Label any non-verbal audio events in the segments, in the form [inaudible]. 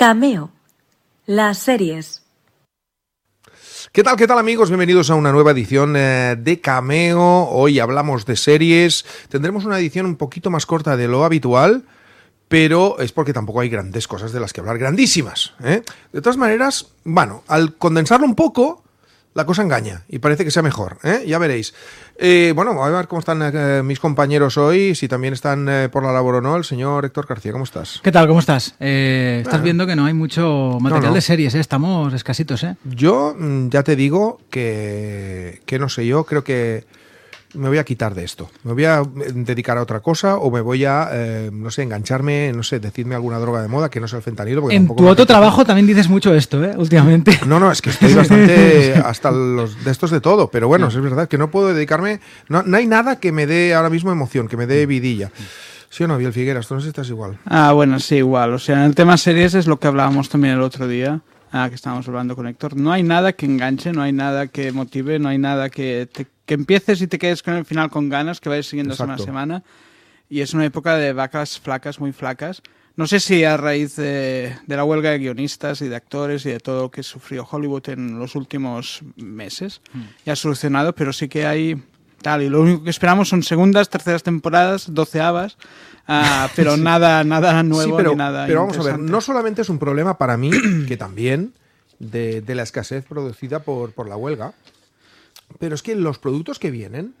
Cameo. Las series. ¿Qué tal, qué tal amigos? Bienvenidos a una nueva edición eh, de Cameo. Hoy hablamos de series. Tendremos una edición un poquito más corta de lo habitual, pero es porque tampoco hay grandes cosas de las que hablar, grandísimas. ¿eh? De todas maneras, bueno, al condensarlo un poco, la cosa engaña y parece que sea mejor. ¿eh? Ya veréis. Eh, bueno, a ver cómo están eh, mis compañeros hoy, si también están eh, por la labor o no. El señor Héctor García, ¿cómo estás? ¿Qué tal? ¿Cómo estás? Eh, estás Ah. viendo que no hay mucho material No, no. de series, ¿eh? estamos escasitos, ¿eh? Yo mm, ya te digo que, que no sé, yo creo que me voy a quitar de esto. Me voy a eh, dedicar a otra cosa o me voy a, eh, no sé, engancharme, no sé, decirme alguna droga de moda que no sea el fentanilo. porque En tu otro trabajo también dices mucho esto, ¿eh? Últimamente. No, no, es que estoy bastante [laughs] hasta los de estos de todo, pero bueno, es verdad que no puedo dedicarme, no, no hay nada que me dé ahora mismo emoción, que me dé vidilla. ¿Sí o no, Biel Figueras? Tú no sé si estás igual. Ah, bueno, sí, igual. O sea, en el tema series es lo que hablábamos también el otro día, ah, que estábamos hablando con Héctor. No hay nada que enganche, no hay nada que motive, no hay nada que, te- que empieces y te quedes con el final con ganas, que vayas siguiendo semana a semana. Y es una época de vacas flacas, muy flacas. No sé si a raíz de, de la huelga de guionistas y de actores y de todo lo que sufrió Hollywood en los últimos meses, ya ha solucionado, pero sí que hay tal. Y lo único que esperamos son segundas, terceras temporadas, doceavas, ah, pero nada, nada nuevo Sí, pero, ni nada. pero vamos a ver, no solamente es un problema para mí, [clears throat] que también, de, de la escasez producida por, por la huelga, pero es que los productos que vienen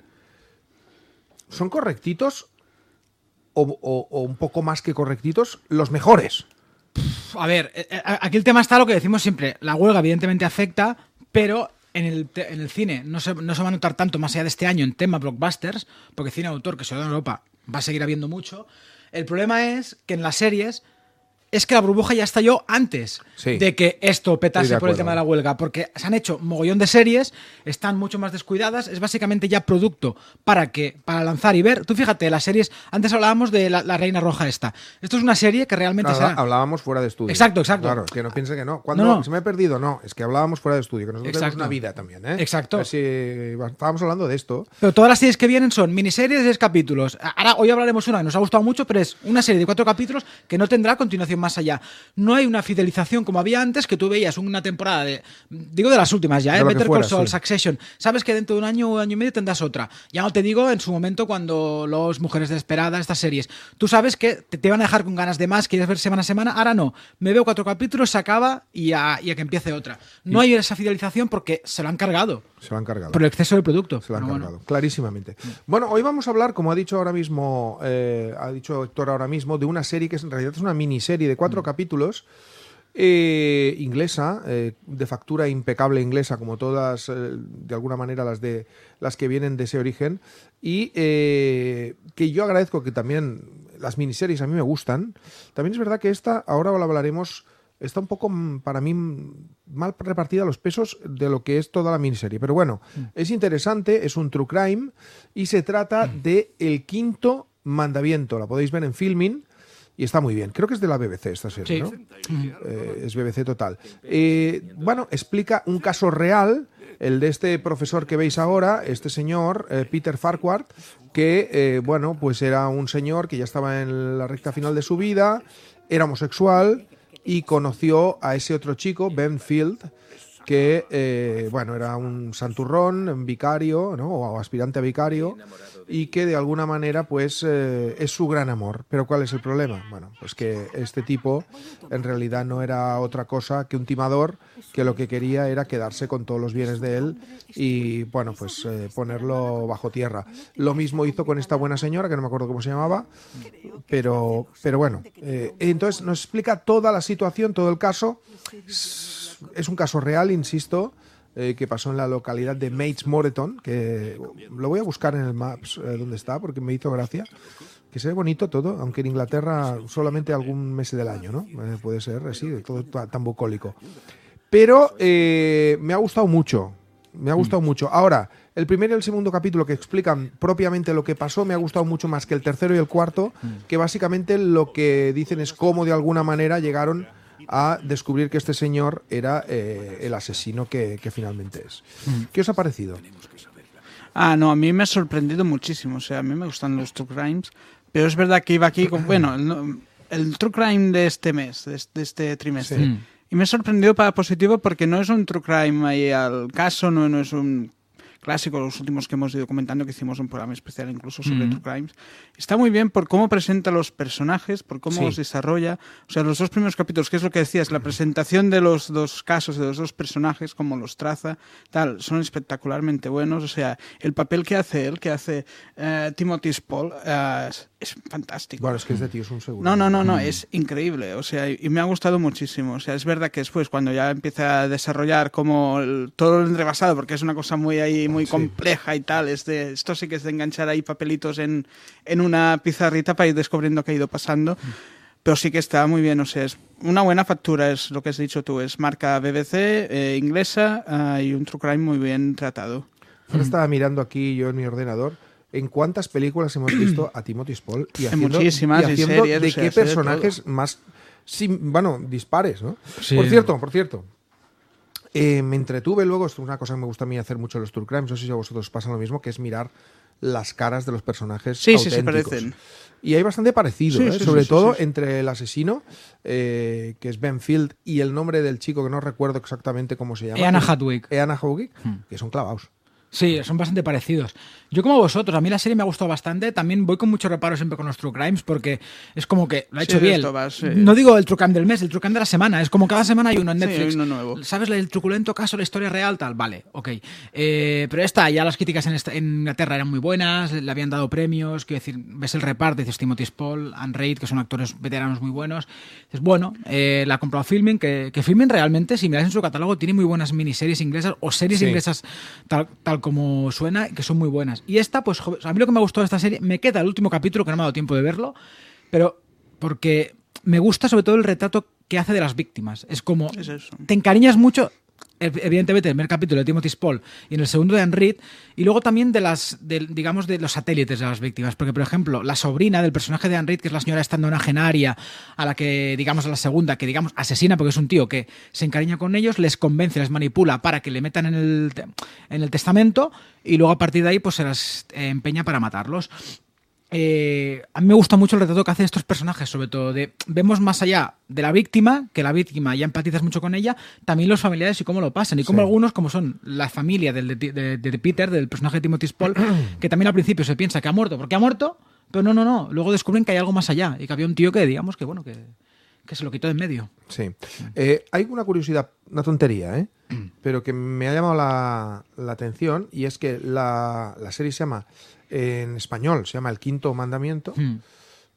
son correctitos o, o- o un poco más que correctitos, los mejores. A ver, eh, eh, aquí el tema está lo que decimos siempre. La huelga evidentemente afecta, pero en el, en el cine no se, no se va a notar tanto más allá de este año en tema blockbusters, porque cine autor que se da en Europa va a seguir habiendo mucho. El problema es que en las series es que la burbuja ya estalló antes Sí. de que esto petase por el tema de la huelga, porque se han hecho mogollón de series, están mucho más descuidadas, es básicamente ya producto para que para lanzar y ver. Tú fíjate, las series, antes hablábamos de la, la Reina Roja esta. Esto es una serie que realmente será- hablábamos fuera de estudio. Exacto, exacto. Claro, que no piense que no. Cuando No, no. se me ha perdido, no. Es que hablábamos fuera de estudio, que nosotros tenemos Exacto. una vida también, ¿eh? Exacto. Si estábamos hablando de esto. Pero todas las series que vienen son miniseries de 10 capítulos. Ahora, hoy hablaremos una que nos ha gustado mucho, pero es una serie de cuatro capítulos que no tendrá continuación más allá. No hay una fidelización como había antes, que tú veías una temporada de. Digo de las últimas ya, ¿eh? Better fuera, Call Saul, sí. Succession. Sabes que dentro de un año o año y medio tendrás otra. Ya no te digo en su momento cuando los Mujeres Desesperadas, estas series. Tú sabes que te, te van a dejar con ganas de más, quieres ver semana a semana. Ahora no. Me veo cuatro capítulos, se acaba y a, y a que empiece otra. No hay esa fidelización porque se lo han cargado. Se lo han cargado. Por el exceso del producto. Se lo han bueno. cargado, clarísimamente. Bueno, hoy vamos a hablar, como ha dicho ahora mismo, eh, ha dicho Héctor ahora mismo, de una serie que es, en realidad es una miniserie de Mm. cuatro capítulos. eh, inglesa, eh, de factura impecable inglesa, como todas, eh, de alguna manera, las de las que vienen de ese origen, y que yo agradezco que también las miniseries a mí me gustan. También es verdad que esta, ahora la hablaremos, está un poco, mm, para mí, mm, mal repartida los pesos de lo que es toda la miniserie. Pero bueno, es interesante, es un true crime y se trata de El Quinto Mandamiento. La podéis ver en Filming y está muy bien. Creo que es de la BBC esta serie, Sí. ¿no? Eh, es BBC total. Eh, bueno, explica un caso real, el de este profesor que veis ahora, este señor, eh, Peter Farquhar, que, eh, bueno, pues era un señor que ya estaba en la recta final de su vida, era homosexual y conoció a ese otro chico, Ben Field, que, eh, bueno, era un santurrón, un vicario, ¿no? O aspirante a vicario, y que de alguna manera, pues, eh, es su gran amor. Pero ¿cuál es el problema? Bueno, pues que este tipo en realidad no era otra cosa que un timador que lo que quería era quedarse con todos los bienes de él y, bueno, pues eh, ponerlo bajo tierra. Lo mismo hizo con esta buena señora, que no me acuerdo cómo se llamaba, pero, pero bueno, entonces nos explica toda la situación, todo el caso. Es- un caso real, insisto, eh, que pasó en la localidad de Mates Moreton, que lo voy a buscar en el Maps eh, donde está, porque me hizo gracia. Que se ve bonito todo, aunque en Inglaterra solamente algún mes del año, ¿no? Eh, puede ser, así, todo ta- tan bucólico. Pero me ha gustado mucho. Me ha gustado mucho. Ahora, el primer y el segundo capítulo que explican propiamente lo que pasó me ha gustado mucho más que el tercero y el cuarto, que básicamente lo que dicen es cómo de alguna manera llegaron a descubrir que este señor era eh, el asesino que, que finalmente es. ¿Qué os ha parecido? Ah, no, a mí me ha sorprendido muchísimo. O sea, a mí me gustan los true crimes, pero es verdad que iba aquí con, bueno, el, el true crime de este mes, de, de este trimestre. Sí. Y me ha sorprendido para positivo porque no es un true crime ahí al caso, no, no es un clásico, los últimos que hemos ido comentando, que hicimos un programa especial incluso sobre Mm. true crimes. Está muy bien por cómo presenta los personajes, por cómo Sí. los desarrolla. O sea, los dos primeros capítulos, que es lo que decías, la presentación de los dos casos, de los dos personajes, cómo los traza, tal, son espectacularmente buenos. O sea, el papel que hace él, que hace eh, Timothy Spall, eh, es, fantástico. Bueno, es que este tío es un seguro. No, no, no, no, es increíble, o sea, y me ha gustado muchísimo. O sea, es verdad que después, cuando ya empieza a desarrollar como el- todo el rebasado, porque es una cosa muy ahí, muy Sí. compleja y tal, es de, esto sí que es de enganchar ahí papelitos en, en una pizarrita para ir descubriendo qué ha ido pasando. Pero sí que está muy bien, o sea, es una buena factura, es lo que has dicho tú, es marca BBC, eh, inglesa ah, y un true crime muy bien tratado. Ahora estaba mirando aquí yo en mi ordenador en cuántas películas hemos [clears throat] visto a Timothy Spall y En haciendo, muchísimas, y y haciendo series, de o sea, qué sé de personajes más, bueno, dispares, ¿no? Sí. Por cierto, por cierto. Eh, me entretuve luego, es una cosa que me gusta a mí hacer mucho en los True Crimes, no sé si a vosotros os pasa lo mismo, que es mirar las caras de los personajes Sí, sí, se parecen. Y hay bastante parecido, Sí, ¿eh? sí, sobre todo entre el asesino, eh, que es Ben Field, y el nombre del chico, que no recuerdo exactamente cómo se llama. Eana Hadwick. Eana Hadwick, que son clavados. Sí, son bastante parecidos. Yo como vosotros, a mí la serie me ha gustado bastante. También voy con mucho reparo siempre con los True Crimes porque es como que lo ha Sí, hecho bien. va, sí. No digo el True Crime del mes, el True Crime de la semana. Es como cada semana hay uno en Sí, Netflix. hay uno nuevo. ¿Sabes el truculento caso, la historia real? Tal, vale, ok. Eh, pero esta, ya las críticas en, esta- en Inglaterra eran muy buenas, le habían dado premios. Quiero decir, ves el reparto, dices Timothy Spall, Anne Reid, que son actores veteranos muy buenos. Dices, bueno, eh, la ha comprado Filming, que, que Filming realmente, si miras en su catálogo, tiene muy buenas miniseries inglesas o series Sí. inglesas tal, tal como suena, que son muy buenas. Y esta, pues, a mí lo que me ha gustado de esta serie, me queda el último capítulo, que no me ha dado tiempo de verlo, pero porque me gusta sobre todo el retrato que hace de las víctimas. Es como, Es te encariñas mucho, evidentemente, en el primer capítulo de Timothy Spall y en el segundo de Anne Reid, y luego también de las, digamos, de los satélites de las víctimas. Porque, por ejemplo, la sobrina del personaje de Anne Reid, que es la señora estando genaria, a la que, digamos, a la segunda, que, digamos, asesina porque es un tío que se encariña con ellos, les convence, les manipula para que le metan en el, en el testamento, y luego a partir de ahí, pues se las eh, empeña para matarlos. Eh, a mí me gusta mucho el retrato que hace de estos personajes, sobre todo de vemos más allá de la víctima, que la víctima ya empatizas mucho con ella, también los familiares y cómo lo pasan, y como Sí. algunos, como son la familia del, de, de- de Peter, del personaje de Timothy Spall, que también al principio se piensa que ha muerto porque ha muerto, pero no, no, no, luego descubren que hay algo más allá, y que había un tío que, digamos, que bueno, que, que se lo quitó de en medio. Sí. Eh, hay una curiosidad, una tontería, ¿eh? pero que me ha llamado la, la atención y es que la, la serie se llama, en español, se llama El Quinto Mandamiento Hmm.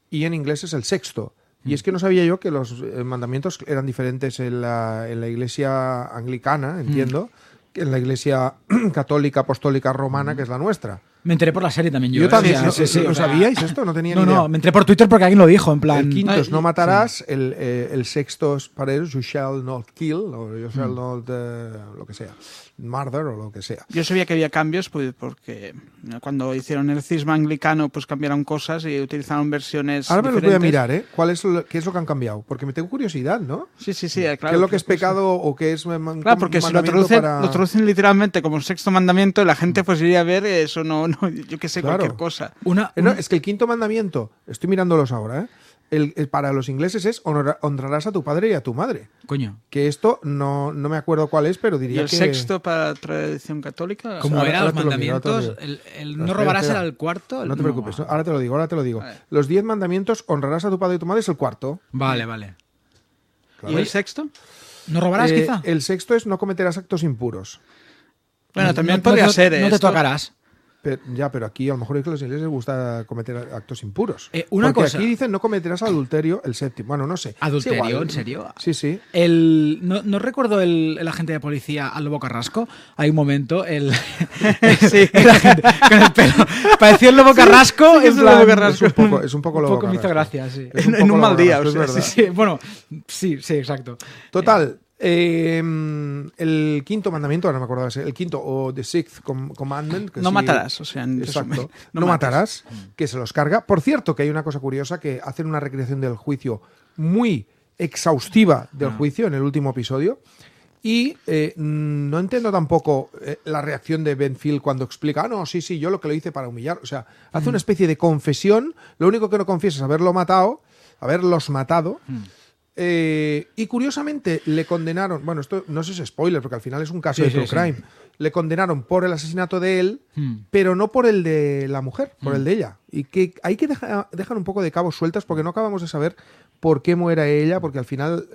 y en inglés es el sexto. Y es que no sabía yo que los eh, mandamientos eran diferentes en la, en la iglesia anglicana, entiendo, que en la iglesia [clears throat] católica, apostólica, romana, que es la nuestra. Me enteré por la serie también yo. Yo ¿eh? también, ¿no, sí, sí, ¿lo o sea, sabíais esto? No tenía No, ni idea. no, me enteré por Twitter porque alguien lo dijo, en plan. El quinto es "Ay, no matarás, el, eh, el sexto es para ellos, you shall not kill, o you Mm. shall not, eh, lo que sea, murder o lo que sea. Yo sabía que había cambios pues, porque eh, cuando hicieron el cisma anglicano pues cambiaron cosas y utilizaron versiones Ahora me los voy a mirar, ¿eh? ¿Cuál es lo, ¿Qué es lo que han cambiado? Porque me tengo curiosidad, ¿no? Sí, sí, sí, claro. ¿Qué es lo que es pues, pecado o qué es eh, Claro, porque si lo mandamiento traducen, para- lo traducen literalmente como sexto mandamiento, la gente pues iría a ver eso, no, [laughs] no yo qué sé, Claro. cualquier cosa. Una, Eh, no, es que el quinto mandamiento, estoy mirándolos ahora, ¿eh? El, el- para los ingleses es honra- honrarás a tu padre y a tu madre. Coño. Que esto no, no me acuerdo cuál es, pero Y diría el que... sexto para la tradición católica. Como eran los lo mandamientos, el, el No, robarás espera. era el cuarto. el- No te preocupes, ¿no? ahora te lo digo, ahora te lo digo. Vale. Los diez mandamientos, honrarás a tu padre y a tu madre, es el cuarto. Vale, vale. ¿Y el sexto? ¿No robarás, Eh, quizá? El sexto es no cometerás actos impuros. Bueno, No- también no- podría no- ser. No te tocarás. Pero- ya, pero aquí a lo mejor es que a los ingleses les gusta cometer actos impuros. Eh, una Porque cosa. aquí dicen no cometerás adulterio el séptimo. Bueno, no sé. ¿Adulterio? ¿En serio? Sí, sí. El, no, no recuerdo el, el agente de policía al lobo Carrasco. Hay un momento, el, [laughs] [laughs] Sí. el agente con el pelo. Parecía el lobo Carrasco. sí, es el plan- lobo Carrasco. Es un poco, es un poco Un lobo poco me hizo gracia, sí. En- un mal día, Carrasco, o sea, es verdad. Sí, sí, bueno, sí, sí, exacto. Total. Eh, el quinto mandamiento, ahora no me acordaba ese, el quinto o the sixth com- commandment. que No sí- matarás, o sea, en Exacto. resumen, No, no matarás, que se los carga. Por cierto, que hay una cosa curiosa que hacen una recreación del juicio muy exhaustiva del Ah. juicio en el último episodio. Y eh, mm, no entiendo tampoco eh, la reacción de Ben Field cuando explica, ah, no, sí, sí, yo lo que lo hice para humillar. O sea, hace Mm. una especie de confesión. Lo único que no confiesa es haberlo matado, haberlos matado. Mm. Eh, y curiosamente le condenaron, bueno, esto no sé si es spoiler, porque al final es un caso Sí, de true sí. crime. Le condenaron por el asesinato de él, Hmm. pero no por el de la mujer, por el de ella. Y que hay que dejar, dejar un poco de cabos sueltas porque no acabamos de saber por qué muere ella, porque al final,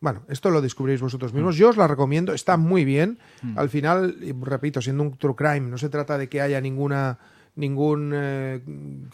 bueno, esto lo descubréis vosotros mismos. Yo os la recomiendo, está muy bien. Al final, repito, siendo un true crime, no se trata de que haya ninguna ningún eh,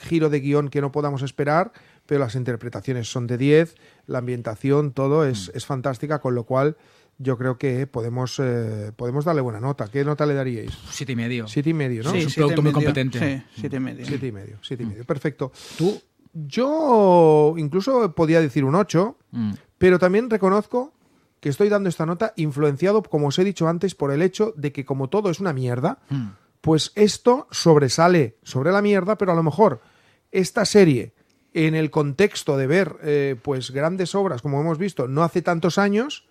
giro de guion que no podamos esperar, pero las interpretaciones son de 10, la ambientación, todo es, es fantástica, con lo cual yo creo que podemos, eh, podemos darle buena nota. ¿Qué nota le daríais? Siete y medio. Siete y medio, ¿no? Sí, es un producto muy competente. Sí, siete y medio. Siete y medio, siete y medio. Perfecto. Tú. Yo incluso podía decir un 8, Mm. pero también reconozco que estoy dando esta nota influenciado, como os he dicho antes, por el hecho de que como todo es una mierda, Mm. pues esto sobresale sobre la mierda, pero a lo mejor esta serie, en el contexto de ver eh, pues grandes obras, como hemos visto, no hace tantos años,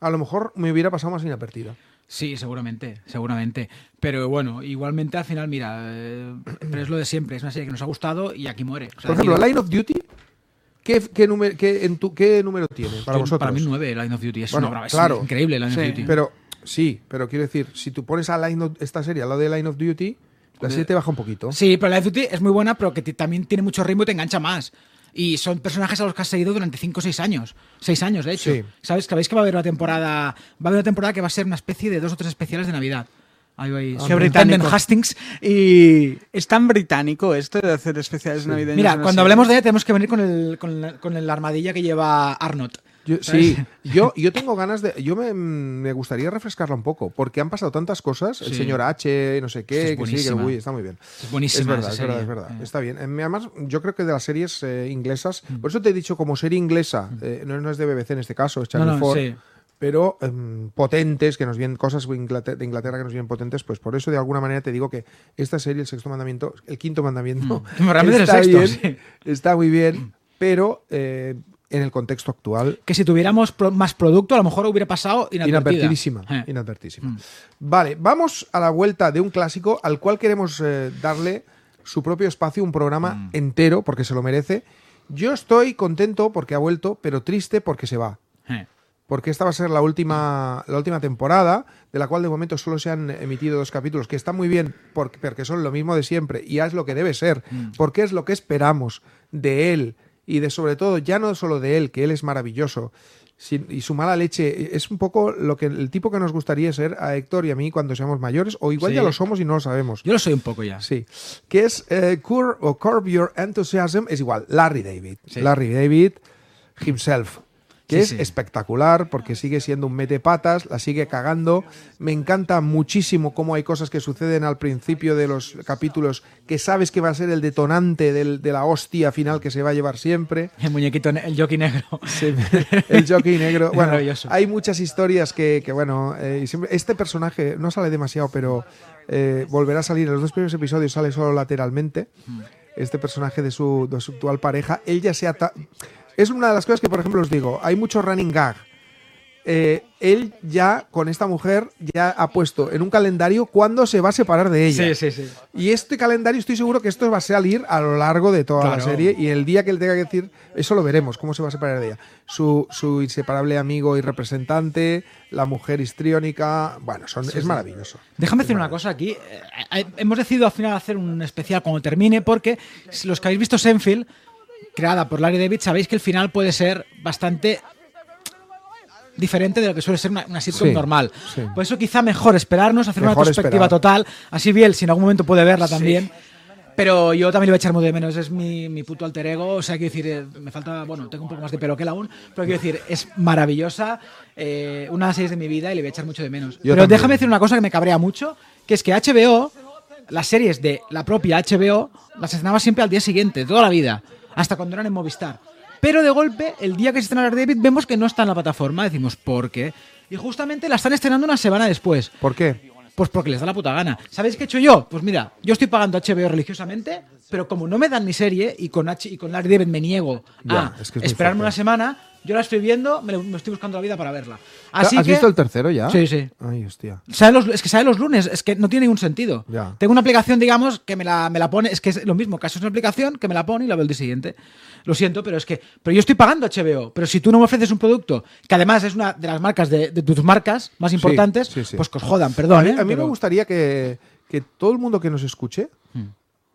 a lo mejor me hubiera pasado más inadvertida. Sí, seguramente, seguramente. Pero bueno, igualmente al final, mira, eh, pero es lo de siempre, es una serie que nos ha gustado y aquí muere. O sea, Por ejemplo, Line of Duty, ¿qué, qué, número, qué, en tu, ¿qué número tiene para yo- vosotros? Para mí nueve, Line of Duty. Es, Bueno, una es claro. increíble Line Sí. of Duty. Pero sí, pero quiero decir, si tú pones a Line of- esta serie al lado de Line of Duty, la serie te baja un poquito. Sí, pero Line of Duty es muy buena, pero que también tiene mucho ritmo y te engancha más. Y son personajes a los que has seguido durante 5 o 6 años. 6 años, de hecho. Sí. ¿Sabes? Sabéis que va a haber una temporada. Va a haber una temporada que va a ser una especie de dos o tres especiales de Navidad. Ahí. Qué Superintendent británico. Hastings. Y. Es tan británico esto de hacer especiales navideños. Mira, en la cuando serie. hablemos de ella, tenemos que venir con, el, con, la, con la armadilla que lleva Arnott. [laughs] Sí, yo, yo tengo ganas de. Yo me, me gustaría refrescarla un poco, porque han pasado tantas cosas. El Sí. señor H, no sé Es qué, que sí, que buenísima. uy, está muy bien. Es buenísima Es verdad, es verdad, es verdad. Eh. Está bien. Eh, Además, yo creo que de las series eh, inglesas. Por eso te he dicho, como serie inglesa, eh, no, no es de BBC en este caso, es Channel No, no, 4, sí. pero em, potentes, que nos vienen cosas de Inglaterra, que nos vienen potentes, pues por eso de alguna manera te digo que esta serie, el sexto mandamiento, el quinto mandamiento, Mm. [laughs] Está, es el sexto, bien, está muy bien, pero eh, en el contexto actual Que si tuviéramos pro- más producto, a lo mejor hubiera pasado. Inadvertidísima. Eh. inadvertidísima. Vale, vamos a la vuelta de un clásico al cual queremos eh, darle su propio espacio, un programa Mm. entero, porque se lo merece. Yo estoy contento porque ha vuelto, pero triste porque se va. Eh. Porque esta va a ser la última, la última temporada, de la cual de momento solo se han emitido dos capítulos, que está muy bien, porque, porque son lo mismo de siempre, y es lo que debe ser, porque es lo que esperamos de él, y de sobre todo, ya no solo de él, que él es maravilloso, y su mala leche es un poco lo que el tipo que nos gustaría ser a Héctor y a mí cuando seamos mayores, o igual Sí. ya lo somos y no lo sabemos. Yo lo soy un poco ya. Sí, que es eh, Cur o Curb Your Enthusiasm, es igual, Larry David. Sí. Larry David himself. Que Sí, es sí. espectacular porque sigue siendo un mete patas, la sigue cagando. Me encanta muchísimo cómo hay cosas que suceden al principio de los capítulos que sabes que va a ser el detonante del- de la hostia final que se va a llevar siempre. El muñequito, el jockey negro. Sí, el jockey negro. [laughs] Bueno, hay muchas historias que, que, bueno, eh, siempre- este personaje no sale demasiado, pero eh, volverá a salir. En los dos primeros episodios sale solo lateralmente. Este personaje de su, de su actual pareja, él ya se ata- Es una de las cosas que, por ejemplo, os digo, hay mucho running gag. Eh, él ya, con esta mujer, ya ha puesto en un calendario cuándo se va a separar de ella. Sí, sí, sí. Y este calendario estoy seguro que esto va a salir a lo largo de toda la serie y el día que él tenga que decir, eso lo veremos, cómo se va a separar de ella. Su, su inseparable amigo y representante, la mujer histriónica, bueno, son, es maravilloso. Déjame decir una cosa aquí. Eh, eh, hemos decidido al final hacer un especial cuando termine porque los que habéis visto Senfield, creada por Larry David, sabéis que el final puede ser bastante diferente de lo que suele ser una, una sitcom Sí, normal. sí. Por eso quizá mejor esperarnos, hacer Mejor una perspectiva esperar. total. Así bien, si en algún momento puede verla también. Pero yo también le voy a echar muy de menos, es mi, mi puto alter ego, o sea, quiero decir, eh, me falta, bueno, tengo un poco más de pelo que él aún, pero quiero decir, es maravillosa, eh, una de las series de mi vida y le voy a echar mucho de menos. Yo pero también. déjame decir una cosa que me cabrea mucho, que es que HBO, las series de la propia HBO, las estrenaba siempre al día siguiente, toda la vida, hasta cuando eran en Movistar. Pero de golpe, el día que se estrena David, vemos que no está en la plataforma, decimos, ¿por qué? Y justamente la están estrenando una semana después. ¿Por qué? Pues porque les da la puta gana. ¿Sabéis qué he hecho yo? Pues mira, yo estoy pagando HBO religiosamente, pero como no me dan mi serie y con, H y con Larry David me niego Ya, a es que es muy esperarme una semana, yo la estoy viendo, me, estoy buscando la vida para verla. Así ¿Has que, visto el tercero ya? Sí, sí. Ay, hostia. Sale los- es que sale los lunes, es que no tiene ningún sentido. Ya. Tengo una aplicación, digamos, que me la, me la pone, es que es lo mismo, casi es una aplicación que me la pone y la veo el día siguiente. Lo siento, pero es que, pero yo estoy pagando HBO, pero si tú no me ofreces un producto que además es una de las marcas de, de tus marcas más importantes, sí, sí. pues que os jodan, perdón. A mí, ¿eh? a mí pero- me gustaría que, que todo el mundo que nos escuche, Hmm.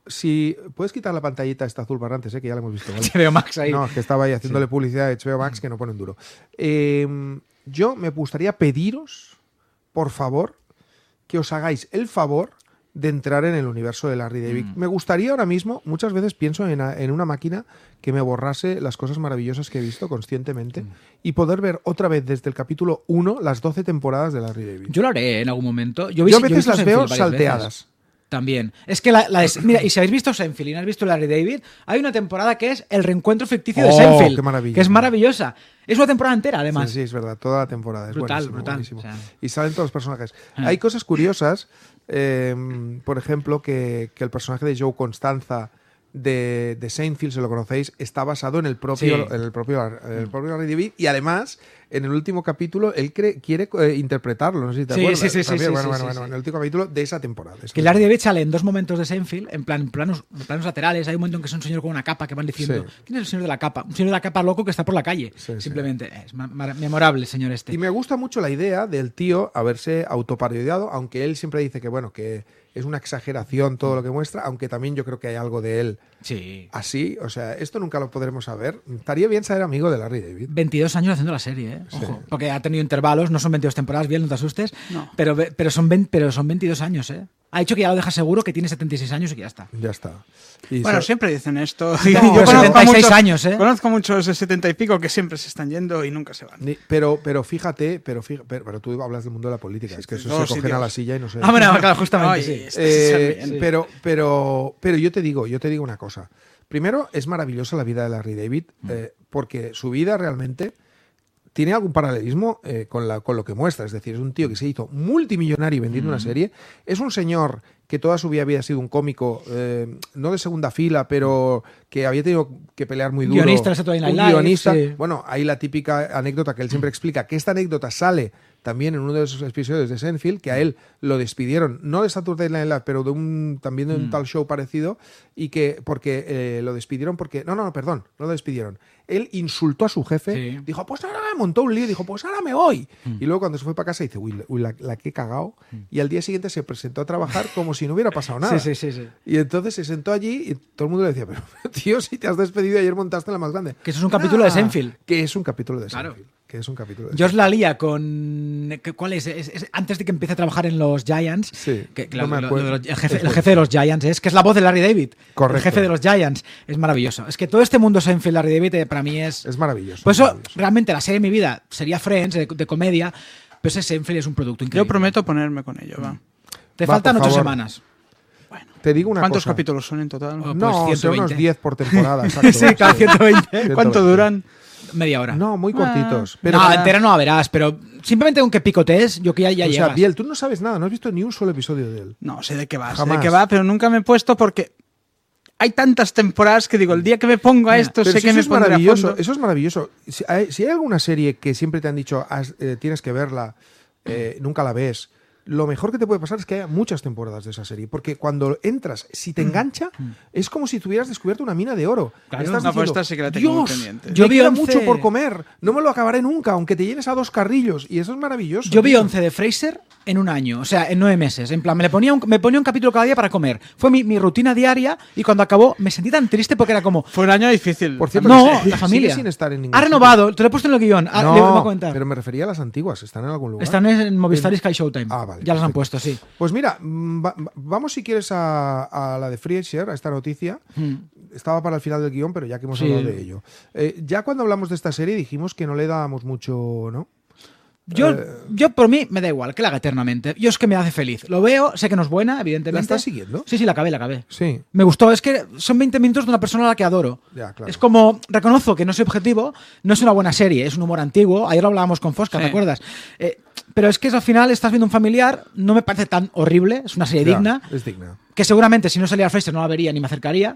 Si puedes quitar la pantallita esta azul barrantes, eh, que ya la hemos visto. [laughs] ¿vale? HBO Max ahí. No, es que estaba ahí haciéndole publicidad a HBO Max que no ponen duro. Eh, yo me gustaría pediros, por favor, que os hagáis el favor de entrar en el universo de Larry David. Mm. Me gustaría ahora mismo, muchas veces pienso en, a- en una máquina que me borrase las cosas maravillosas que he visto conscientemente Mm. y poder ver otra vez desde el capítulo 1 las 12 temporadas de Larry David. Yo lo haré en algún momento. Yo, Yo a veces las veo salteadas. veces. También. Es que la, la mira, y si habéis visto Seinfeld y no habéis visto Larry David, hay una temporada que es el reencuentro ficticio de Oh, Seinfeld. Que es maravillosa. Es una temporada entera, además. Sí, sí, es verdad, toda la temporada. Es Brutal, buenísimo, brutal, buenísimo. o sea. Y salen todos los personajes. Ah. Hay cosas curiosas, eh, por ejemplo, que, que el personaje de Joe Constanza de, de Seinfeld, si lo conocéis, está basado en el propio, Sí. en el propio, en el propio Larry David y además en el último capítulo él cree- quiere eh, interpretarlo, no sé si te Sí, acuerdas. sí, sí, sí, sí, bueno, bueno, bueno, en el último capítulo de esa temporada. Que Larry David sale en dos momentos de Seinfeld, en plan planos, planos laterales. Hay un momento en que es un señor con una capa que van diciendo. ¿Quién es el señor de la capa? Un señor de la capa loco que está por la calle. Simplemente. Es memorable señor este. Y me gusta mucho la idea del tío haberse autoparodiado, aunque él siempre dice que bueno, que es una exageración todo lo que muestra, aunque también yo creo que hay algo de él Sí. así, o sea, esto nunca lo podremos saber. Estaría bien ser amigo de Larry David. 22 años haciendo la serie, ¿eh? Ojo. Porque ha tenido intervalos, no son 22 temporadas, bien, no te asustes. Pero, ve- pero, son 20 pero son 22 años, ¿eh? Ha dicho que ya lo deja seguro, que tiene 76 años y que ya está. Ya está. Y Bueno, se- siempre dicen esto. No, yo pero conozco 76 muchos, años, ¿eh? Conozco muchos de 70 y pico que siempre se están yendo y nunca se van. ni- pero, pero fíjate, pero, fíjate pero, pero tú hablas del mundo de la política, es que eso se cogen a la silla y no sé. Ah, bueno, claro, justamente, Ay, sí. este se Eh, pero, pero, pero yo te digo, yo te digo una cosa. Primero, es maravillosa la vida de Larry David, eh, porque su vida realmente tiene algún paralelismo eh, con, la, con lo que muestra. Es decir, es un tío que se hizo multimillonario vendiendo una serie. Es un señor que toda su vida había sido un cómico, eh, no de segunda fila, pero que había tenido que pelear muy duro. Guionista un guionista. sí. Bueno, hay la típica anécdota que él siempre explica, que esta anécdota sale también en uno de esos episodios de Seinfeld, que a él lo despidieron, no de Saturday Night Live, pero de un también de un tal show parecido, y que porque eh, lo despidieron porque, no, no, no, perdón, no lo despidieron. Él insultó a su jefe, Sí. dijo, pues ahora montó un lío, dijo, pues ahora me voy. Y luego cuando se fue para casa dice, uy, uy, la, la que he cagado. Y al día siguiente se presentó a trabajar como si no hubiera pasado [laughs] nada. Sí, sí, sí, sí. Y entonces se sentó allí y todo el mundo le decía, pero [laughs] tío, si te has despedido ayer montaste la más grande. Que eso es un capítulo de Seinfeld. Que es un capítulo de Claro. Que es un capítulo de George la lía con. ¿qué- ¿Cuál es? Es- es antes de que empiece a trabajar en los Giants. Sí, que, no me lo- acuerdo. lo- el, jefe, el jefe de los Giants es que es la voz de Larry David. Correcto. El jefe de los Giants. Es maravilloso. Es que todo este mundo Seinfeld, Larry David, eh, para mí es. Es maravilloso. Por eso, maravilloso. realmente, la serie de mi vida sería Friends, de, de comedia. Pero ese Seinfeld es un producto increíble. Yo prometo ponerme con ello, va. Te Va, faltan ocho favor. semanas. Te digo una ¿Cuántos cosa. capítulos son en total? Oh, No, Pues son 120. unos 10 por temporada. [laughs] exacto. sí, cada 120. 120. ¿Cuánto duran? Media hora. No, muy cortitos. Pero Pero no, entera no la verás, pero simplemente con que picotees, yo que ya, ya o sea. Biel, tú no sabes nada, no has visto ni un solo episodio de él. No, sé de qué va, sé de qué va, pero nunca me he puesto porque hay tantas temporadas que digo, el día que me pongo a esto, sé que eso me es a maravilloso, fondo. eso es maravilloso. Si hay, si hay alguna serie que siempre te han dicho "Has- eh, tienes que verla, eh, nunca la ves, lo mejor que te puede pasar es que haya muchas temporadas de esa serie, porque cuando entras, si te engancha, es como si tuvieras descubierto una mina de oro. Claro. Estás No, pues diciendo, esta sí que la tengo Dios, pendiente. yo Yo vi vi 11 mucho por comer, no me lo acabaré nunca, aunque te llenes a dos carrillos, y eso es maravilloso. Yo vi tío. 11 de Fraser en un año, o sea, en nueve meses. En plan, me, le ponía un, me ponía un capítulo cada día para comer. Fue mi, mi rutina diaria y cuando acabó me sentí tan triste porque era como. Fue un año difícil. Por cierto, No, la familia. sin estar en ha renovado, te lo he puesto en el guion. ah, No, le voy a comentar. pero me refería a las antiguas, ¿están en algún lugar? Están en Movistar y Sky Showtime. Ah, vale, ya las han puesto, sí. Pues mira, mm, va- vamos si quieres a, a la de Frasier, a esta noticia. Estaba para el final del guion, pero ya que hemos Hmm. Sí. hablado de ello. Eh, ya cuando hablamos de esta serie dijimos que no le dábamos mucho, ¿no? Yo, Eh, yo por mí me da igual, que la haga eternamente. Yo es que me hace feliz. Lo veo, sé que no es buena, evidentemente. ¿La estás siguiendo? Sí, sí, la acabé, la acabé. Sí. Me gustó, es que son 20 minutos de una persona a la que adoro. Ya, claro. Es como, reconozco que no soy objetivo, no es una buena serie, es un humor antiguo. Ayer lo hablábamos con Fosca, ¿te Sí. acuerdas? Eh, pero es que al final estás viendo un familiar, no me parece tan horrible, es una serie Ya, digna, Es digna. que seguramente si no salía Fraser no la vería ni me acercaría.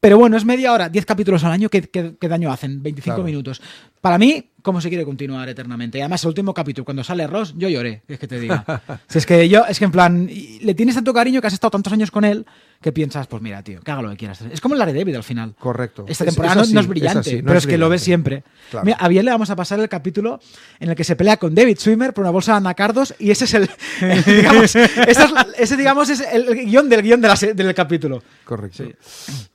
Pero bueno, es media hora, 10 capítulos al año, ¿qué, qué- qué daño hacen? 25 Claro. minutos. Para mí, ¿cómo se quiere continuar eternamente? Y además, el último capítulo, cuando sale Ross, yo lloré, es que te diga. [laughs] si es que yo, es que en plan, le tienes tanto cariño que has estado tantos años con él que piensas, pues mira, tío, que haga lo que quieras. Es como el David al final. Correcto. Esta Es- temporada es no- es es brillante, así, no pero es es, que lo ves siempre. Claro. Mira, a bien le vamos a pasar el capítulo en el que se pelea con David Swimmer por una bolsa de anacardos y ese es el, [laughs] el- digamos, ese digamos es el, guion del guion de la del capítulo. Correcto.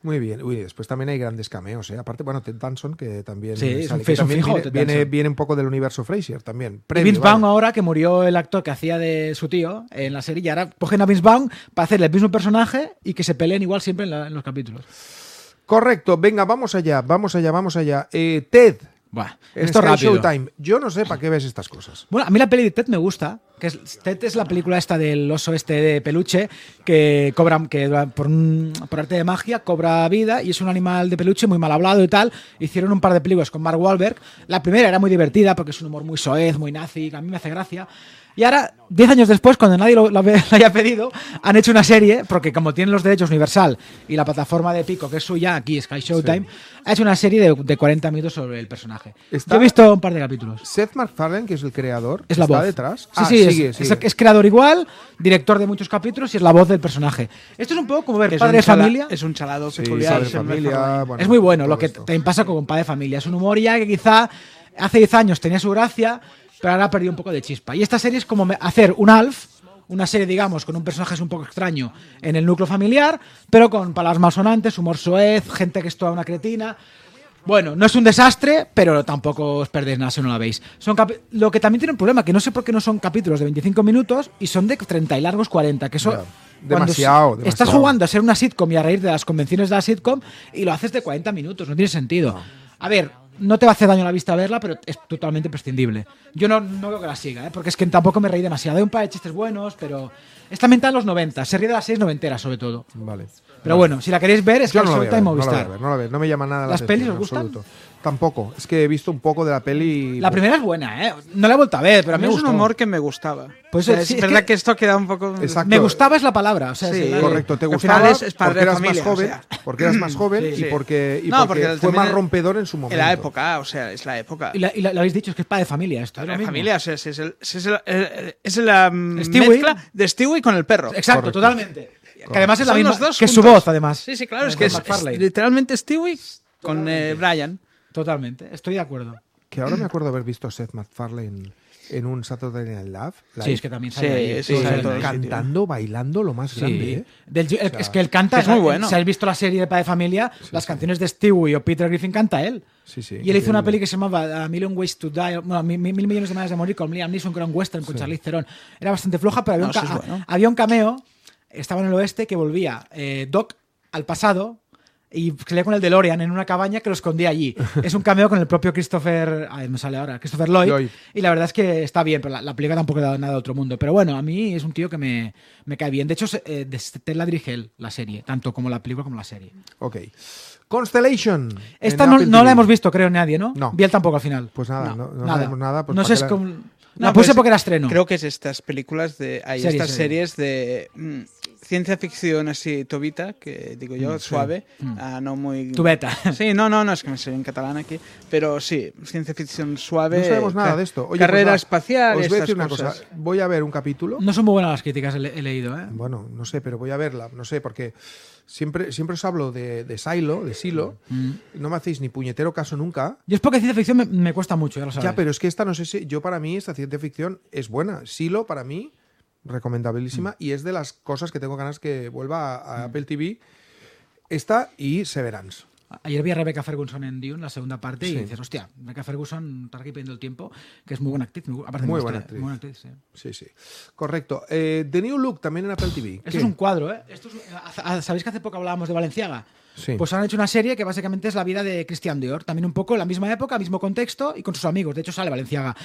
Muy bien. Uy, después también hay grandes cameos, ¿eh? Aparte, bueno, Ted Danson, que también, Sí, es un que también fijo, viene, viene, un poco del universo Frasier también. Y Vince. Vaughn ahora que murió el actor que hacía de su tío en la serie y ahora cogen a Vince Vaughn para hacerle el mismo personaje y que se peleen igual siempre en, la- en los capítulos. Correcto. Venga, vamos allá, vamos allá, vamos allá. Eh, Ted. Buah, esto Sky rápido. Showtime. Yo no sé para qué ves estas cosas. Bueno, a mí la peli de Ted me gusta, que es, Ted es la película esta del oso este de peluche que cobra, que por, un- por arte de magia cobra vida y es un animal de peluche muy mal hablado y tal. Hicieron un par de películas con Mark Wahlberg. La primera era muy divertida porque es un humor muy soez, muy nazi, que a mí me hace gracia. Y ahora, 10 años después, cuando nadie lo, lo [laughs] lo haya pedido, han hecho una serie, porque como tienen los derechos Universal y la plataforma de Pico, que es suya, aquí Sky Showtime, ha hecho una serie de, de 40 minutos sobre el personaje. Está- Yo he visto un par de capítulos. Seth MacFarlane, que es el creador, Es la está voz. detrás. Sí, Ah, sí, sigue, es, sigue. es- es creador igual, director de muchos capítulos y es la voz del personaje. Esto es un poco como ver Es Padre de chala- Familia. Es un chalado Sí, peculiar. Familia. Bueno, es muy bueno lo que esto. también pasa con Padre de Familia. Es un humor ya que quizá hace 10 años tenía su gracia, pero ahora ha perdido un poco de chispa. Y esta serie es como hacer un Alf, una serie, digamos, con un personaje un poco extraño en el núcleo familiar, pero con palabras malsonantes, humor soez, gente que es toda una cretina. Bueno, no es un desastre, pero tampoco os perdéis nada si no la veis. Son lo que también tiene un problema, que no sé por qué no son capítulos de 25 minutos y son de 30 y largos 40, que eso... Demasiado, Estás jugando a ser una sitcom y a reír de las convenciones de la sitcom y lo haces de 40 minutos, no tiene sentido. A ver, no te va a hacer daño a la vista verla, pero es totalmente prescindible. Yo no, no creo que la siga, ¿eh? porque es que tampoco me reí demasiado. Hay un par de chistes buenos, pero... Está ambientada en los 90, se ríe de las series noventeras sobre todo. Vale. Pero bueno, si la queréis ver, es que no la voy a ver, Showtime no la voy a Movistar. ver, no la voy a ver, no me llama nada la ¿Las pelis os gustan? Tampoco. Es que he visto un poco de la peli. y- La primera es buena, ¿eh? No la he vuelto a ver, pero a A mí mí me es un humor que me gustaba. Pues O sea, sí, es es verdad que- que, esto queda un poco. Exacto. Me gustaba es la palabra. O sea, Sí, la- Correcto, te gustaba es- es porque de eras familia, más joven, o sea. porque eras más joven Sí, y sí. porque, y No, porque porque fue más rompedor en su momento. En la época, o sea, es la época. Y, la- y la- lo habéis dicho, es que es padre de familia esto. es mismo. familia, o sea, es, el- es el- eh, es la mm, Stewie. mezcla de Stewie con el perro. Exacto, Correcto. totalmente. Que además es la misma, los dos que es su voz, además. Sí, sí, claro, es que es literalmente Stewie con eh, Brian. Totalmente, estoy de acuerdo. Que ahora me acuerdo haber visto a Seth MacFarlane en un Saturday Night Live. Sí, es que también Sí, sale ahí, sí, sale sale ahí. sitio. cantando, bailando lo más Sí. grande. ¿eh? Del- el- sea, es que él canta, es muy bueno. Si has visto la serie de Padre de Familia, las canciones de Stewie o Peter Griffin canta él. Sí, sí, y él hizo una peli que se llamaba A Million Ways to Die, bueno, Mil, Mil- Mil millones de maneras de morir con Liam Neeson, que era un western con Charlize Theron. Era bastante floja, pero había, No, un, ca- eso es bueno. había un cameo, estaba en el oeste, que volvía eh, Doc al pasado y salía con el DeLorean en una cabaña que lo escondía allí. es un cameo con el propio Christopher, ay, me sale ahora, Christopher Lloyd, Lloyd. y la verdad es que está bien, pero la, la película tampoco da nada de otro mundo. Pero bueno, a mí es un tío que me, me cae bien. De hecho, eh, de- la dirige él, la serie, tanto como la película como la serie. Ok. Constellation. Esta no, no la hemos visto, creo, nadie, ¿no? No. Vi él tampoco al final. Pues nada, no, no nada. sabemos nada. Pues no ¿para sé, la- como... No, La pues puse porque era estreno. Creo que es estas películas de. Hay estas serie. series de mm, ciencia ficción así, tobita, que digo yo, suave, ah, no muy. Tu beta. [laughs] Sí, no, no, no, es que me sale en catalán aquí. Pero sí, ciencia ficción suave. No sabemos nada de esto. Oye, carrera pues espacial, Os voy a decir una cosas. cosa. Voy a ver un capítulo. No son muy buenas las críticas, he leído, ¿eh? Bueno, no sé, pero voy a verla. No sé, porque siempre, siempre os hablo de, de Silo, de Silo. Mm. No me hacéis ni puñetero caso nunca. Yo es porque ciencia ficción me, me cuesta mucho, ya lo sabes. Ya, pero es que esta no sé si. Yo, para mí, esta ciencia ficción es buena. Silo, para mí, recomendabilísima. Mm. Y es de las cosas que tengo ganas que vuelva a, a Apple TV. Esta y Severance. Ayer vi a Rebecca Ferguson en Dune, la segunda parte, Sí. y dices, hostia, Rebecca Ferguson está aquí perdiendo el tiempo, que es muy buena actriz. Muy, aparte Muy buena actriz. muy buena actriz, sí. Sí, sí. Correcto. Eh, The New Look también en Apple TV. Esto ¿Qué? es un cuadro, ¿eh? Esto es- ah, ¿Sabéis que hace poco hablábamos de Valenciaga? Sí. Pues han hecho una serie que básicamente es la vida de Christian Dior. También un poco la misma época, mismo contexto y con sus amigos. De hecho, sale Valenciaga.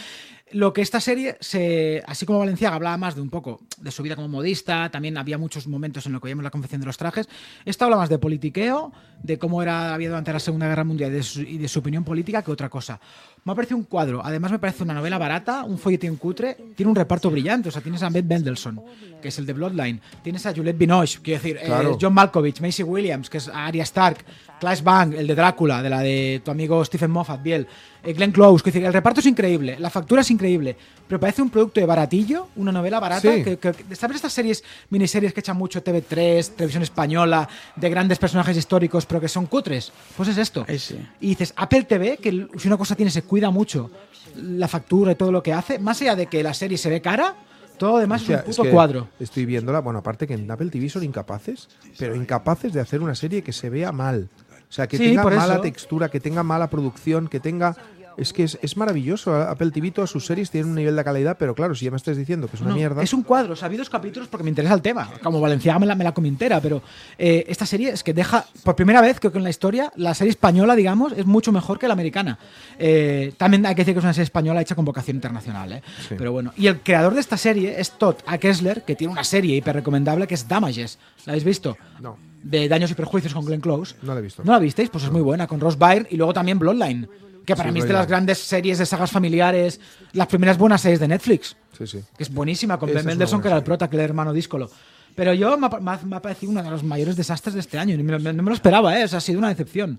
Lo que esta serie, se, así como Valenciaga hablaba más de un poco de su vida como modista, también había muchos momentos en los que veíamos la confección de los trajes. Esto habla más de politiqueo, de cómo era la vida durante la Segunda Guerra Mundial y de su opinión política que otra cosa. Me ha parecido un cuadro. Además, me parece una novela barata, un folletín cutre. Tiene un reparto brillante. O sea, tienes a Beth Mendelssohn, que es el de Bloodline. Tienes a Juliette Binoche, quiero decir, eh, Claro. John Malkovich, Macy Williams, que es Arya Stark, Clash Bang, el de Drácula, de la de tu amigo Stephen Moffat, Biel, eh, Glenn Close, que decir, el reparto es increíble, la factura es increíble, pero parece un producto de baratillo, una novela barata, Sí. que, ¿sabes estas series, miniseries que echan mucho TV3, televisión española, de grandes personajes históricos, pero que son cutres? Pues es esto. Sí. Y dices, Apple TV, que si una cosa tiene, se cuida mucho la factura y todo lo que hace, más allá de que la serie se ve cara, todo lo demás es un es puto que cuadro. Estoy viéndola. Bueno, aparte que en Apple TV son incapaces, pero incapaces de hacer una serie que se vea mal. O sea, que Sí, tenga mala eso. textura, que tenga mala producción, que tenga. Es que es, es maravilloso. Apple TV, todas sus series tienen un nivel de calidad, pero claro, si ya me estás diciendo que es una No, mierda. Es un cuadro, o sea, vi dos capítulos porque me interesa el tema. Como Valenciaga me la, me la comí entera, pero eh, esta serie es que deja, por primera vez, creo que en la historia, la serie española, digamos, es mucho mejor que la americana. Eh, también hay que decir que es una serie española hecha con vocación internacional, ¿eh? Sí. Pero bueno, y el creador de esta serie es Todd A. Kessler, que tiene una serie hiper recomendable que es Damages. ¿La habéis visto? No. De Daños y Perjuicios con Glenn Close. No la he visto. ¿No la visteis? Pues es muy buena, con Ross Byrne y luego también Bloodline. Que para Sí, mí es de Bloodline. las grandes series de sagas familiares, las primeras buenas series de Netflix Sí, sí. que es buenísima, con Esa Ben es una Mendelssohn, buena que era el serie. prota, que era el hermano díscolo. Pero yo me ha, me ha- me ha parecido uno de los mayores desastres de este año. y me- me- no me lo esperaba, ¿eh? O sea, ha sido una decepción.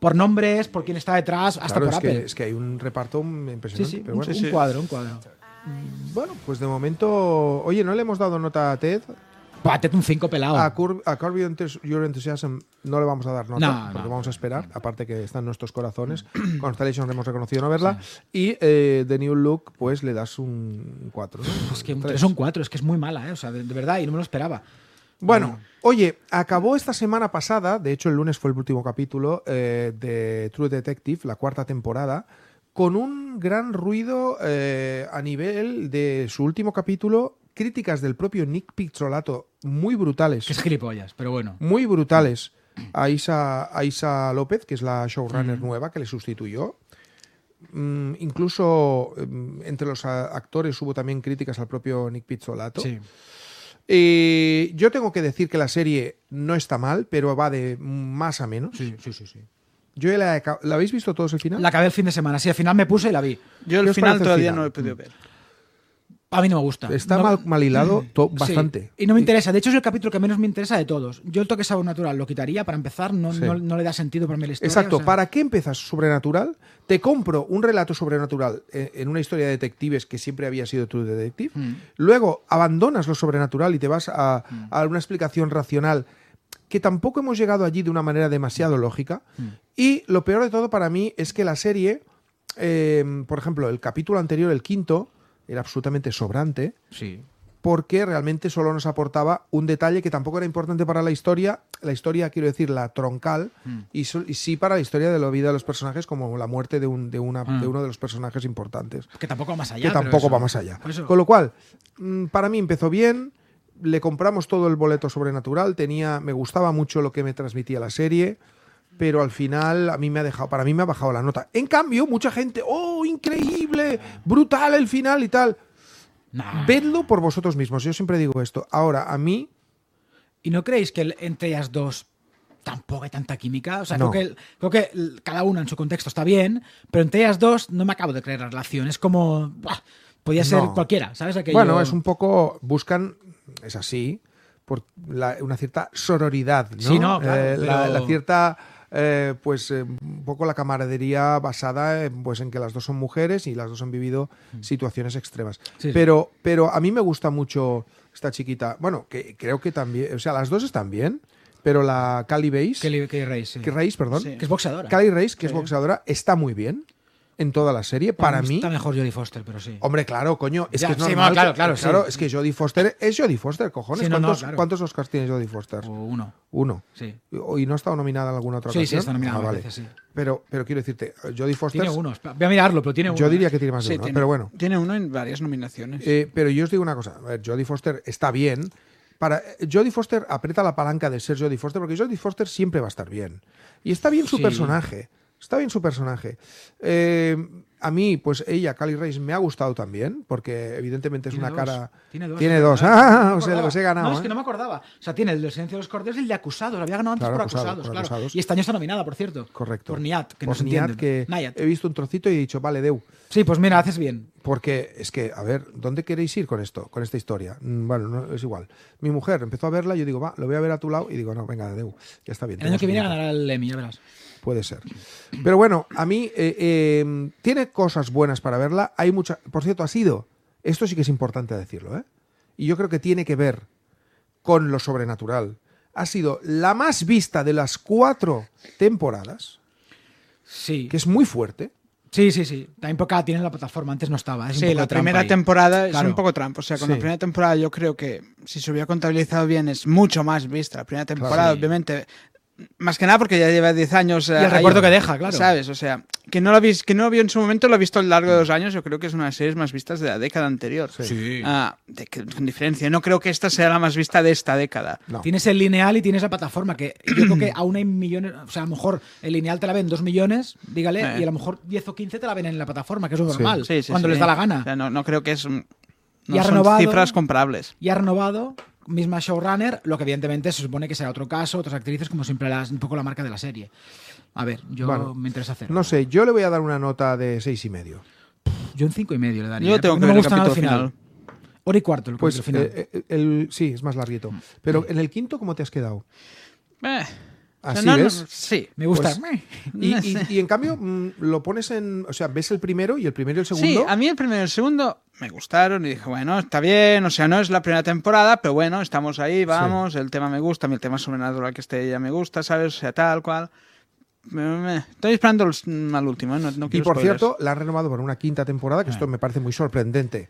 Por nombres, por quién está detrás, hasta Claro, por es Apple. que, es que hay un reparto sí, impresionante. sí, pero un, bueno. un sí. cuadro, un cuadro. Bueno, pues de momento. Oye, ¿no le hemos dado nota a Ted? Pátete un 5 pelado. A, Cur a Curb Your Enthus- Your Enthusiasm no le vamos a dar nota, No, porque no. vamos a esperar, aparte que está en nuestros corazones. [clears throat] Constellation hemos reconocido no verla. Y eh, The New Look, pues le das un 4. es que un 3 son 4, es que es muy mala, ¿eh? O sea, de, de verdad, y no me lo esperaba. Bueno, oye, acabó esta semana pasada, de hecho el lunes fue el último capítulo eh, de True Detective, la cuarta temporada, con un gran ruido eh, a nivel de su último capítulo, críticas del propio Nick Pizzolato muy brutales. Que es gilipollas, pero bueno. muy brutales a Isa, a Isa López, que es la showrunner nueva que le sustituyó. Mm, incluso mm, entre los actores hubo también críticas al propio Nick Pizzolato. Sí. Eh, yo tengo que decir que la serie no está mal, pero va de más a menos. Sí, sí, sí. sí. Yo la, ¿la habéis visto todos el final? La acabé el fin de semana, sí, al final me puse y la vi. Yo ¿Qué el final el todavía final? no lo he podido ver. A mí no me gusta. Está No- mal, mal hilado [clears throat] to- Sí, bastante. Y no me interesa. De hecho, es el capítulo que menos me interesa de todos. Yo el toque sabor natural lo quitaría para empezar. No, Sí. no, no le da sentido para mí la historia. Exacto, o sea, ¿para qué empiezas sobrenatural? Te compro un relato sobrenatural eh, en una historia de detectives que siempre había sido True Detective. Mm. Luego abandonas lo sobrenatural y te vas a, a una explicación racional que tampoco hemos llegado allí de una manera demasiado lógica. Mm. Y lo peor de todo para mí es que la serie, eh, por ejemplo, el capítulo anterior, el quinto, era absolutamente sobrante Sí. porque realmente solo nos aportaba un detalle que tampoco era importante para la historia, la historia quiero decir la troncal, Mm. y, so- y sí para la historia de la vida de los personajes como la muerte de, un, de, una, Mm. de uno de los personajes importantes Que tampoco va más allá. que tampoco eso- va más allá. eso- Con lo cual, mm, para mí empezó bien, le compramos todo el boleto sobrenatural, tenía, me gustaba mucho lo que me transmitía la serie, pero al final a mí me ha dejado, para mí me ha bajado la nota. En cambio, mucha gente, oh, increíble, brutal el final y tal. Nah. Vedlo por vosotros mismos. Yo siempre digo esto. Ahora, a mí, ¿Y no creéis que entre ellas dos tampoco hay tanta química? O sea, No. creo, que, creo que cada una en su contexto está bien, pero entre ellas dos no me acabo de creer la relación. Es como... buah, podía ser No. cualquiera, ¿sabes? Aquello- bueno, es un poco, buscan, es así, por la- una cierta sororidad, ¿no? Sí, no, claro, Eh, la cierta, eh, pues, eh, un poco la camaradería basada en, pues, en que las dos son mujeres y las dos han vivido situaciones extremas. Mm. Sí, sí. Pero, pero a mí me gusta mucho esta chiquita. Bueno, que creo que también, o sea, las dos están bien, pero la Cali Base, Kelly, Kelly Reis, sí. que Reis, perdón, Sí. Que es boxeadora. Cali Reis, que es boxeadora, está muy bien en toda la serie. Para mí, Está mejor Jodie Foster, pero sí. Hombre, claro, coño, es Ya, que es sí, normal. claro, que- claro, sí. es que Jodie Foster es Jodie Foster, cojones. Sí, no, no, ¿Cuántos, claro. cuántos Oscars tiene Jodie Foster? O uno. Uno. Sí. ¿Y no ha estado nominada en alguna otra Sí, ocasión? sí, está nominada, Ah, vale. parece, sí. Pero, pero quiero decirte, Jodie Foster. Tiene uno. Voy a mirarlo, pero tiene uno. Yo diría que tiene más de Sí, uno, tiene, pero bueno. Tiene uno en varias nominaciones. Eh, pero yo os digo una cosa, a ver, Jodie Foster está bien. Para, eh, Jodie Foster aprieta la palanca de ser Jodie Foster porque Jodie Foster siempre va a estar bien. Y está bien su Sí. personaje. Está bien su personaje. Eh, a mí, pues ella, Cali Reis, me ha gustado también, porque evidentemente es Tiene una dos. cara. Tiene dos. Tiene dos. [laughs] Ah, No me os he- acordaba. os he ganado. No, es que ¿eh? no me acordaba. O sea, tiene el del silencio de los corderos y el de acusados. Lo había ganado antes Claro, por Acusados, acusados, por claro. Acusados. Y este año está nominada, por cierto. Correcto. Por Niat, que no Por se Niat, entiende. que Nayat. he visto un trocito y he dicho, vale, Deu. Sí, pues mira, haces bien. Porque es que, a ver, ¿dónde queréis ir con esto, con esta historia? Mm, Bueno, no, es igual. Mi mujer empezó a verla, yo digo, va, lo voy a ver a tu lado, y digo, no, venga, Deu, ya está bien. El año que viene ganará el Emmy, ya verás. Puede ser. Pero bueno, a mí eh, eh, tiene cosas buenas para verla. Hay mucha. Por cierto, ha sido. Esto sí que es importante decirlo, ¿eh? Y yo creo que tiene que ver con lo sobrenatural. Ha sido la más vista de las cuatro temporadas, Sí. que es muy fuerte. Sí, sí, sí. También porque tiene en la plataforma, antes no estaba. Es Sí, la primera ahí. temporada Claro. es un poco trampa. O sea, con Sí. la primera temporada yo creo que si se hubiera contabilizado bien es mucho más vista. La primera temporada, Sí. obviamente, más que nada porque ya lleva 10 años. eh, el recuerdo que deja, claro. ¿Sabes? O sea, que no, lo vis- que no lo vio en su momento, lo ha visto a lo largo de los años. Yo creo que es una de las series más vistas de la década anterior. Sí. Ah, de con diferencia. No creo que esta sea la más vista de esta década. No. Tienes el lineal y tienes la plataforma, que yo creo que aún hay millones, o sea, a lo mejor el lineal te la ven dos millones, dígale, Eh. y a lo mejor 10 o 15 te la ven en la plataforma, que es lo normal, Sí, sí, cuando sí. les da la gana. O sea, no, no creo que es. mm, Y No ha son renovado- cifras comparables. Y ha renovado, misma showrunner, lo que evidentemente se supone que será otro caso, otras actrices, como siempre las, un poco la marca de la serie. A ver, yo Bueno, me interesa hacer. No sé, yo le voy a dar una nota de seis y medio. Yo un cinco y medio le daría. Yo ¿eh? tengo que no me ver el gusta nada capítulo final. Hora y cuarto el Pues capítulo final. eh, eh, el, sí, es más larguito. Pero en el quinto, ¿cómo te has quedado? Eh, Así no- no- ves. sí. me gusta. pues, Y, [laughs] No y- y en cambio, mm, lo pones en. O sea, ves el primero y el primero y el Sí, segundo. a mí el primero y el segundo me gustaron y dije, bueno, está bien, o sea, no es la primera temporada, pero bueno, estamos ahí, vamos, el tema me gusta, a mí el tema sobrenatural que esté ya me gusta, ¿sabes? O sea, tal cual. Estoy esperando el- al último, ¿eh? no, no Y quiero por spoilers. cierto, la han renovado para una quinta temporada, que esto me parece muy sorprendente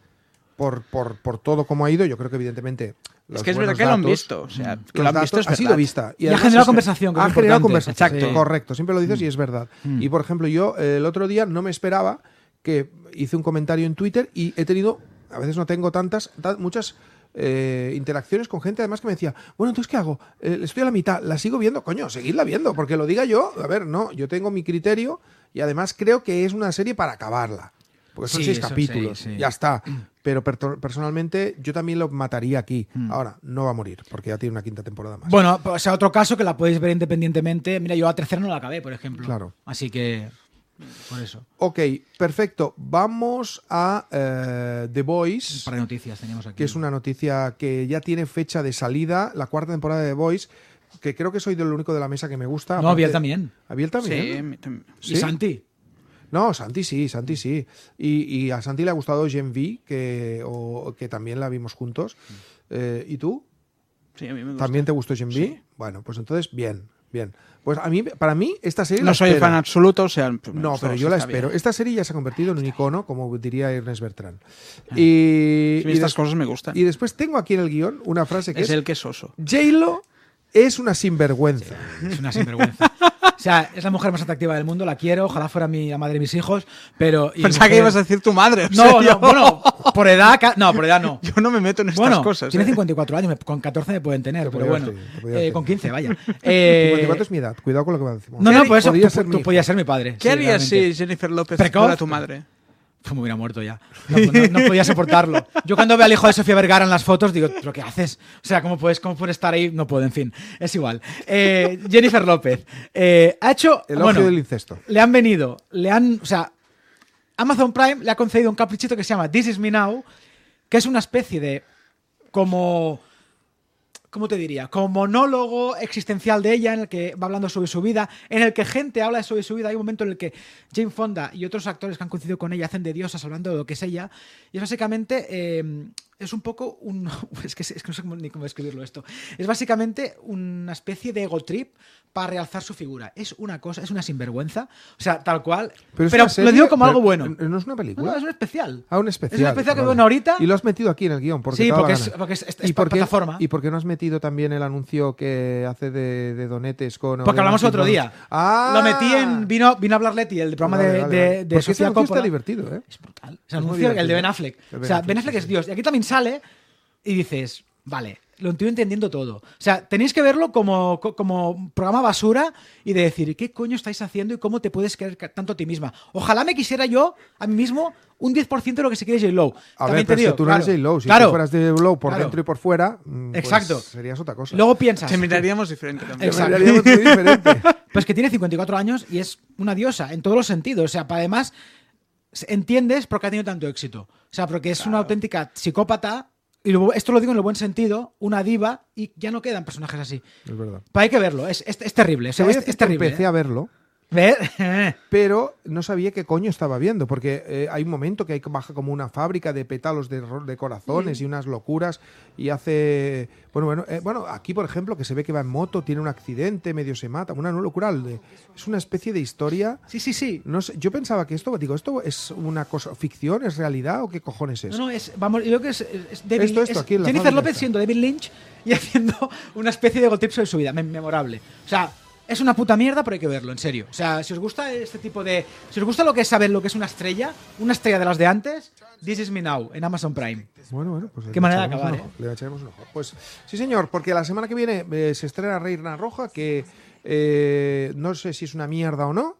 por, por, por todo como ha ido. Yo creo que evidentemente. los es que es verdad que lo han visto, o sea, que lo han visto es ha sido verdad. vista. Y ha generado conversación, que Ha generado conversación. Exacto. Mm. Correcto, siempre lo dices y es verdad. Y por ejemplo, yo el otro día no me esperaba que hice un comentario en Twitter y he tenido, a veces no tengo tantas, ta- muchas eh, interacciones con gente además que me decía, bueno, entonces ¿qué hago? Eh, estoy a la mitad, la sigo viendo, coño, seguidla viendo, porque lo diga yo, a ver, no, yo tengo mi criterio y además creo que es una serie para acabarla. Porque son Sí, seis capítulos, seis, sí. ya está. Pero per- personalmente yo también lo mataría aquí. Ahora, no va a morir, porque ya tiene una quinta temporada más. Bueno, pues, o sea, otro caso que la podéis ver independientemente. Mira, yo a tercera no la acabé, por ejemplo. Claro. Así que, por eso. Ok, perfecto. Vamos a eh, The Un Voice, par de noticias teníamos aquí. que es una noticia que ya tiene fecha de salida, la cuarta temporada de The Voice, que creo que soy del único de la mesa que me gusta. No, Abiel también. ¿Abiel también? Sí, tam- ¿Y ¿Sí? Santi? No, Santi sí, Santi sí. Y, y a Santi le ha gustado Gen V, que, o- que también la vimos juntos. Eh, ¿Y tú? sí, a mí me gusta. ¿También te gustó Gen V? Sí. Bueno, pues entonces, bien, Bien. Pues a mí, para mí, esta serie. No la soy espero. fan absoluto, o sea... No, esto pero yo la espero. bien. Esta serie ya se ha convertido en un icono, como diría Ernest Bertrand. Ah. Y, estas cosas me gustan. y después tengo aquí en el guion una frase que Es es: el que es oso. J-Lo es una sinvergüenza. Es una sinvergüenza. [laughs] O sea, es la mujer más atractiva del mundo, la quiero, ojalá fuera mi, la madre de mis hijos, pero... Pensaba que mujer- ibas a decir tu madre. No, serio. no, bueno, por edad... No, por edad no. [laughs] Yo no me meto en estas Bueno, cosas. tiene ¿eh? 54 años, me- con 14 me pueden tener, Te pero bueno. Eh, con tenido. 15, vaya. [laughs] Eh, 54 es mi edad, cuidado con lo que me decimos. No, no, por eso Podría tú, ser tú podías ser mi padre. ¿Qué sí, harías si Jennifer López Precoz. fuera tu madre? Me hubiera muerto ya. No, no- no podía soportarlo. Yo cuando veo al hijo de Sofía Vergara en las fotos digo, ¿pero qué haces? O sea, ¿cómo puedes, cómo puedes estar ahí? No puedo, en fin. Es igual. Eh, Jennifer López eh, ha hecho... Elogio bueno, del incesto. le han venido, le han... O sea, Amazon Prime le ha concedido un caprichito que se llama This Is Me Now, que es una especie de... como... ¿Cómo te diría? Como monólogo existencial de ella en el que va hablando sobre su vida, en el que gente habla sobre su vida. Hay un momento en el que Jane Fonda y otros actores que han coincidido con ella hacen de diosas hablando de lo que es ella. Y es básicamente. eh, es un poco un. [laughs] Es que, es que no sé cómo- ni cómo describirlo esto. Es básicamente una especie de ego trip para realzar su figura. Es una cosa, es una sinvergüenza. O sea, tal cual. Pero, Pero, lo digo como algo bueno. ¿No es una película? no, es un especial. Ah, un especial. Es un especial que vale. bueno ahorita. Y lo has metido aquí en el guion. Porque Sí, porque es- porque es- es ¿Y por qué- plataforma. ¿Y por qué no has metido también el anuncio que hace de, de Donetes con. Porque hablamos el otro día. Ah, Lo metí en. Vino, vino a hablar Leti, el programa Vale, de, vale, de, de Porque Sofía está divertido, ¿eh? Es brutal. Es anuncio, el de. Ben Affleck. O sea, Ben Affleck sí, es. Dios. Y aquí también sale y dices, vale, lo estoy entendiendo todo. O sea, tenéis que verlo como, co- como programa basura y de decir, ¿qué coño estáis haciendo y cómo te puedes querer ca- tanto a ti misma? Ojalá me quisiera yo, a mí mismo, un 10% de lo que se quiere J-Lo. A También ver, te pero digo, si tú no claro, eres si claro, tú fueras de Low por claro. dentro y por fuera, mm, pues Exacto. serías otra cosa. Luego piensas. Te miraríamos diferente también. Exacto. Miraríamos muy diferente. [laughs] Pues que tiene 54 años y es una diosa en todos los sentidos. O sea, para además entiendes por qué ha tenido tanto éxito. O sea, porque es una auténtica psicópata, y lo- esto lo digo en el buen sentido, una diva, y ya no quedan personajes así. Es verdad. Pero hay que verlo, es, es, es terrible. O sea, es, es terrible. Empecé ¿eh? a verlo, ¿Ver? [laughs] pero no sabía qué coño estaba viendo, porque eh, hay un momento que hay, baja como una fábrica de pétalos de, de corazones y unas locuras y hace... Bueno, bueno, eh, bueno, aquí por ejemplo que se ve que va en moto, tiene un accidente, medio se mata, una locura. de- es una especie de historia... Sí, sí, sí. No sé, yo pensaba que esto, digo, ¿esto es una cosa, ficción, es realidad o qué cojones es? No, no, es, vamos, yo creo que es, es David- Esto, esto, es aquí en la Jennifer López está. siendo David Lynch y [laughs] haciendo una especie de gotrip sobre su vida, mem- memorable. O sea, es una puta mierda, pero hay que verlo, en serio. O sea, si os gusta este tipo de... Si os gusta lo que es saber lo que es una estrella, una estrella de las de antes, This Is Me Now, en Amazon Prime. Bueno, bueno, pues Qué manera de acabar, ojo, Le echaremos un ojo. Pues sí, señor, porque la semana que viene eh, se estrena Reina Roja, que eh, no sé si es una mierda o no.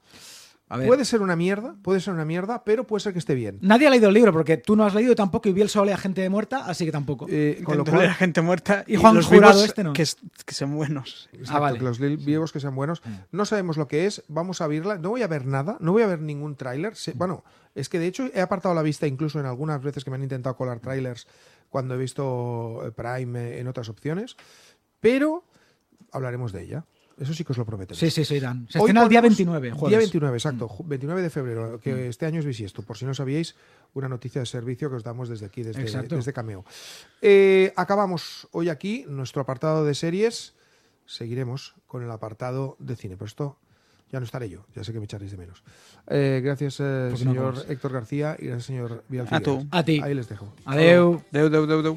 A ver. Puede ser una mierda, puede ser una mierda, pero puede ser que esté bien. Nadie ha leído el libro, porque tú no has leído tampoco y Biel solo lee a gente muerta, así que tampoco. Eh, con lo leer a cual, gente muerta Y Juan los Jurado este no. que, es- que sean buenos. exacto, Ah, vale. que los vivos que sean buenos. No sabemos lo que es, vamos a verla. No voy a ver nada, no voy a ver ningún tráiler. Se- Bueno, es que de hecho he apartado la vista incluso en algunas veces que me han intentado colar trailers cuando he visto eh, Prime eh, en otras opciones, pero hablaremos de ella. Eso sí que os lo prometemos. Sí, sí, sí, Dan. Se Hoy estrena el día ponemos- 29, jueves. Mm. Día 29, exacto. ju- 29 de febrero, que este año es bisiesto. Por si no sabíais, una noticia de servicio que os damos desde aquí, desde, Exacto. desde Cameo. Eh, acabamos hoy aquí nuestro apartado de series. Seguiremos con el apartado de cine. Pero esto ya no estaré yo, ya sé que me echaréis de menos. Eh, gracias, eh, no señor. Héctor García y gracias, señor Vidal A tú. Figueras. A ti. Ahí les dejo. Adeu. Deu, deu, deu,